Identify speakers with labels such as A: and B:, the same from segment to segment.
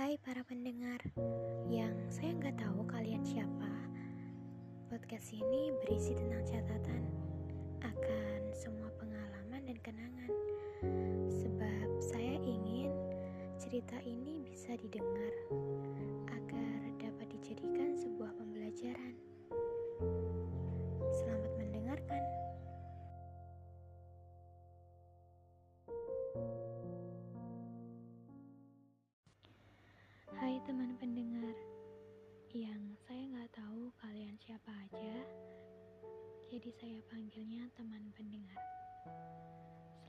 A: Hai para pendengar yang saya nggak tahu kalian siapa. Podcast ini berisi tentang catatan akan semua pengalaman dan kenangan. Sebab saya ingin cerita ini bisa didengar agar dapat dijadikan sebuah pembelajaran. Saya panggilnya teman pendengar.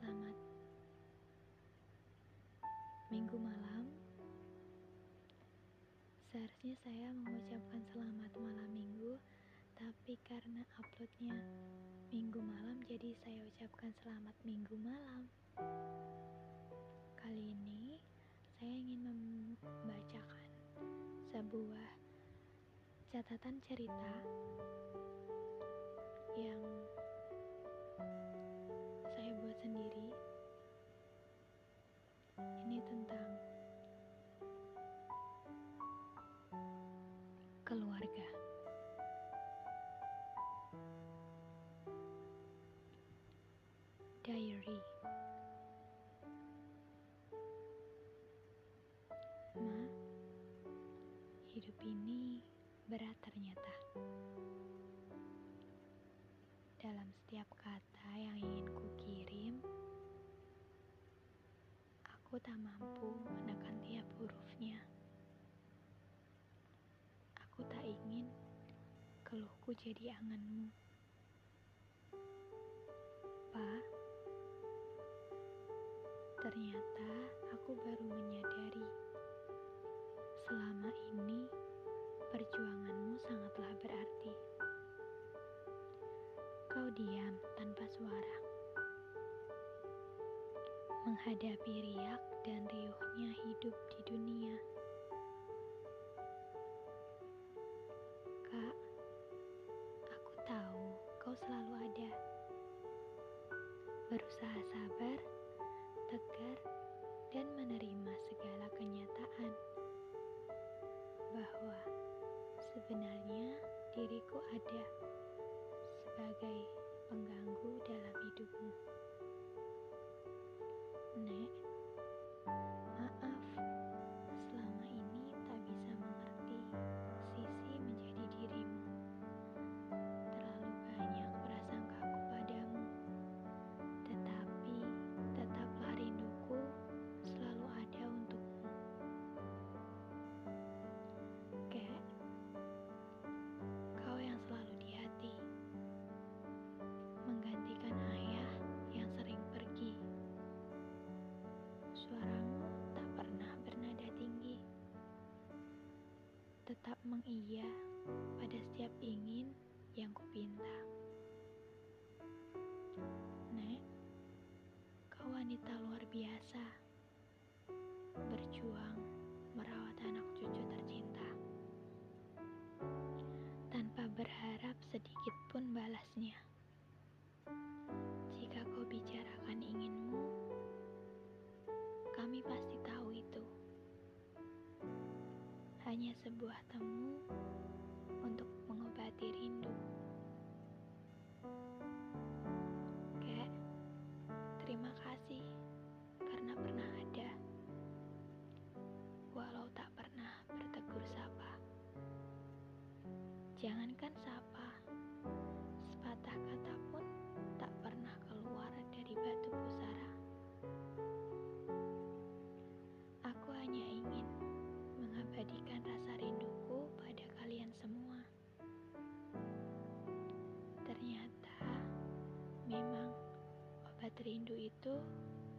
A: Selamat Minggu malam. Seharusnya saya mengucapkan selamat malam minggu Tapi karena uploadnya minggu malam Jadi saya ucapkan selamat minggu malam. Kali ini saya ingin membacakan sebuah catatan cerita yang Ini tentang keluarga. Diary Ma, hidup ini berat ternyata. Dalam setiap kata yang ingin aku tak mampu menekan tiap hurufnya. Aku tak ingin keluhku jadi anganmu. Pa, ternyata aku baru menyadari Selama ini, perjuanganmu sangatlah menghadapi riak dan riuhnya hidup di dunia. Kak, aku tahu kau selalu ada, berusaha sabar, tegar, dan menerima segala kenyataan bahwa sebenarnya diriku ada sebagai pengganggu dalam hidupmu. Mengiya pada setiap ingin yang kupinta. Nek, kau wanita luar biasa, berjuang merawat anak cucu tercinta tanpa berharap sedikit pun balasnya. Hanya sebuah temu rindu itu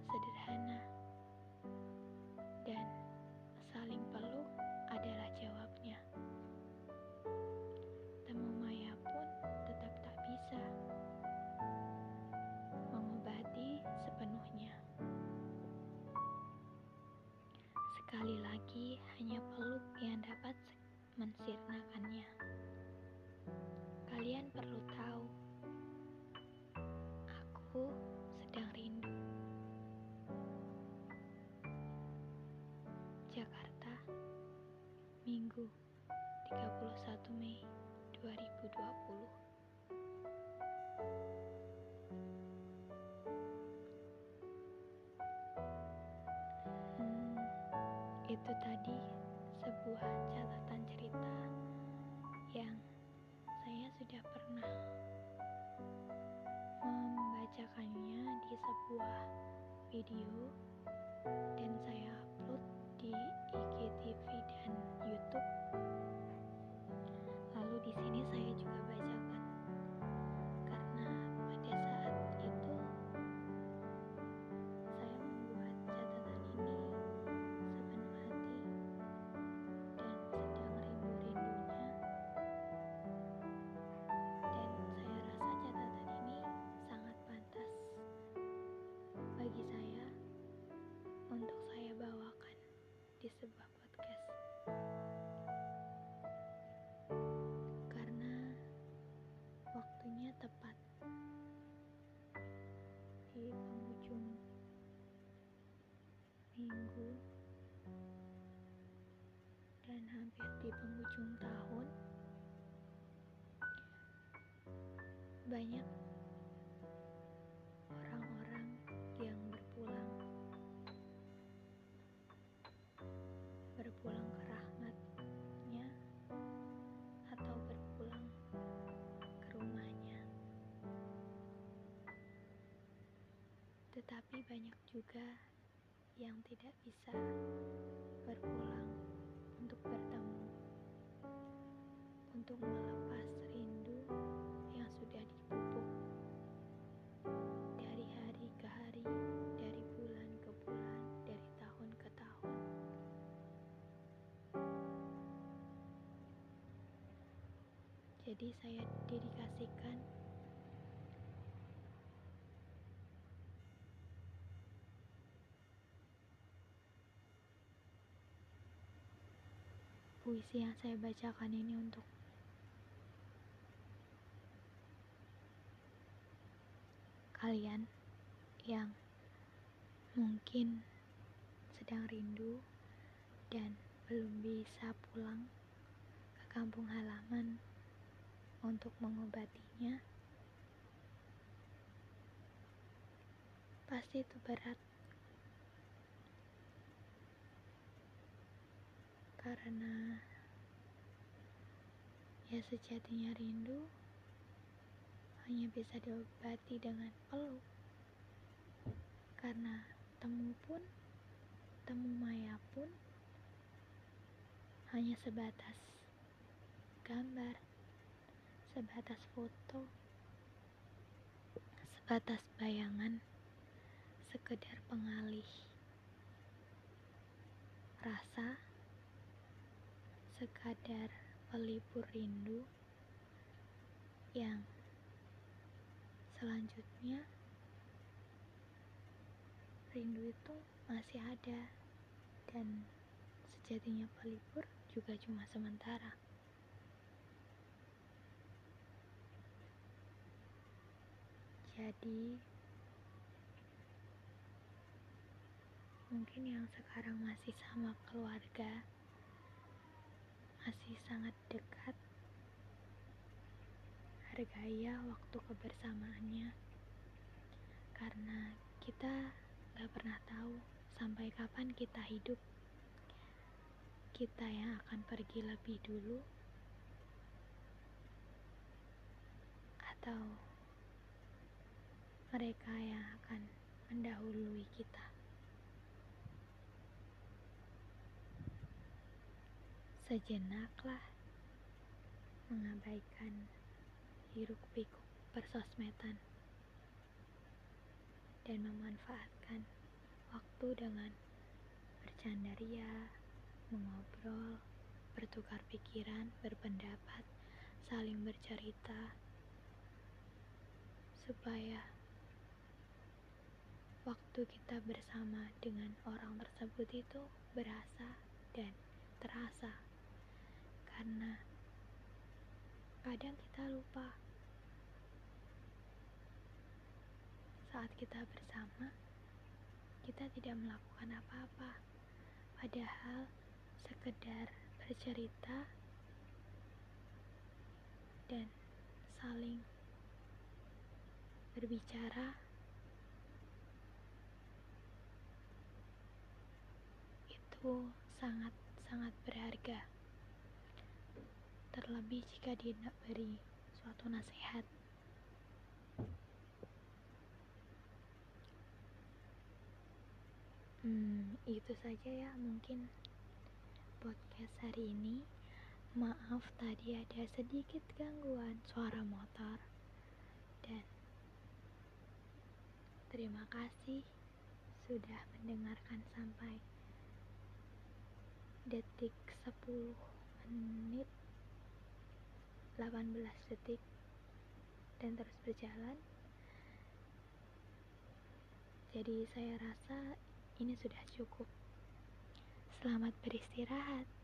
A: sederhana dan saling peluk adalah jawabnya. Temu maya pun tetap tak bisa mengobati sepenuhnya. Sekali lagi, hanya peluk yang dapat mensirnakannya. Kalian perlu tahu, 31 Mei 2020 hmm, Itu tadi sebuah catatan cerita yang saya sudah pernah membacakannya di sebuah video dan saya upload di IGTV dan YouTube. Dan hampir di penghujung tahun banyak orang-orang yang berpulang berpulang ke rahmatnya atau berpulang ke rumahnya. Tetapi banyak juga yang tidak bisa berpulang untuk bertemu untuk melepas rindu yang sudah dipupuk dari hari ke hari, dari bulan ke bulan, dari tahun ke tahun. Jadi saya dedikasikan puisi yang saya bacakan ini untuk kalian yang mungkin sedang rindu dan belum bisa pulang ke kampung halaman untuk mengobatinya. Pasti itu berat. Karena ya sejatinya rindu hanya bisa diobati dengan peluk. Karena temu pun, temu maya pun hanya sebatas gambar, sebatas foto, sebatas bayangan, sekedar pengalih rasa, sekadar pelipur rindu yang selanjutnya rindu itu masih ada dan sejatinya pelipur juga cuma sementara. Jadi mungkin yang sekarang masih sama keluarga masih sangat dekat. Hargai ya waktu kebersamaannya. Karena kita gak pernah tahu sampai kapan kita hidup. Kita yang akan pergi lebih dulu. Atau mereka yang akan mendahului kita sejenaklah mengabaikan hiruk pikuk persosmedan dan memanfaatkan waktu dengan bercanda ria, mengobrol, bertukar pikiran, berpendapat, saling bercerita, supaya waktu kita bersama dengan orang tersebut itu berasa dan terasa karena kadang kita lupa. Saat kita bersama kita tidak melakukan apa-apa. Padahal sekedar bercerita dan saling berbicara itu sangat-sangat berharga terlebih jika dia beri suatu nasihat. Hmm, itu saja ya mungkin podcast hari ini. Maaf tadi ada sedikit gangguan suara motor. Dan terima kasih sudah mendengarkan sampai detik 10 menit 18 detik dan terus berjalan. Jadi saya rasa ini sudah cukup. Selamat beristirahat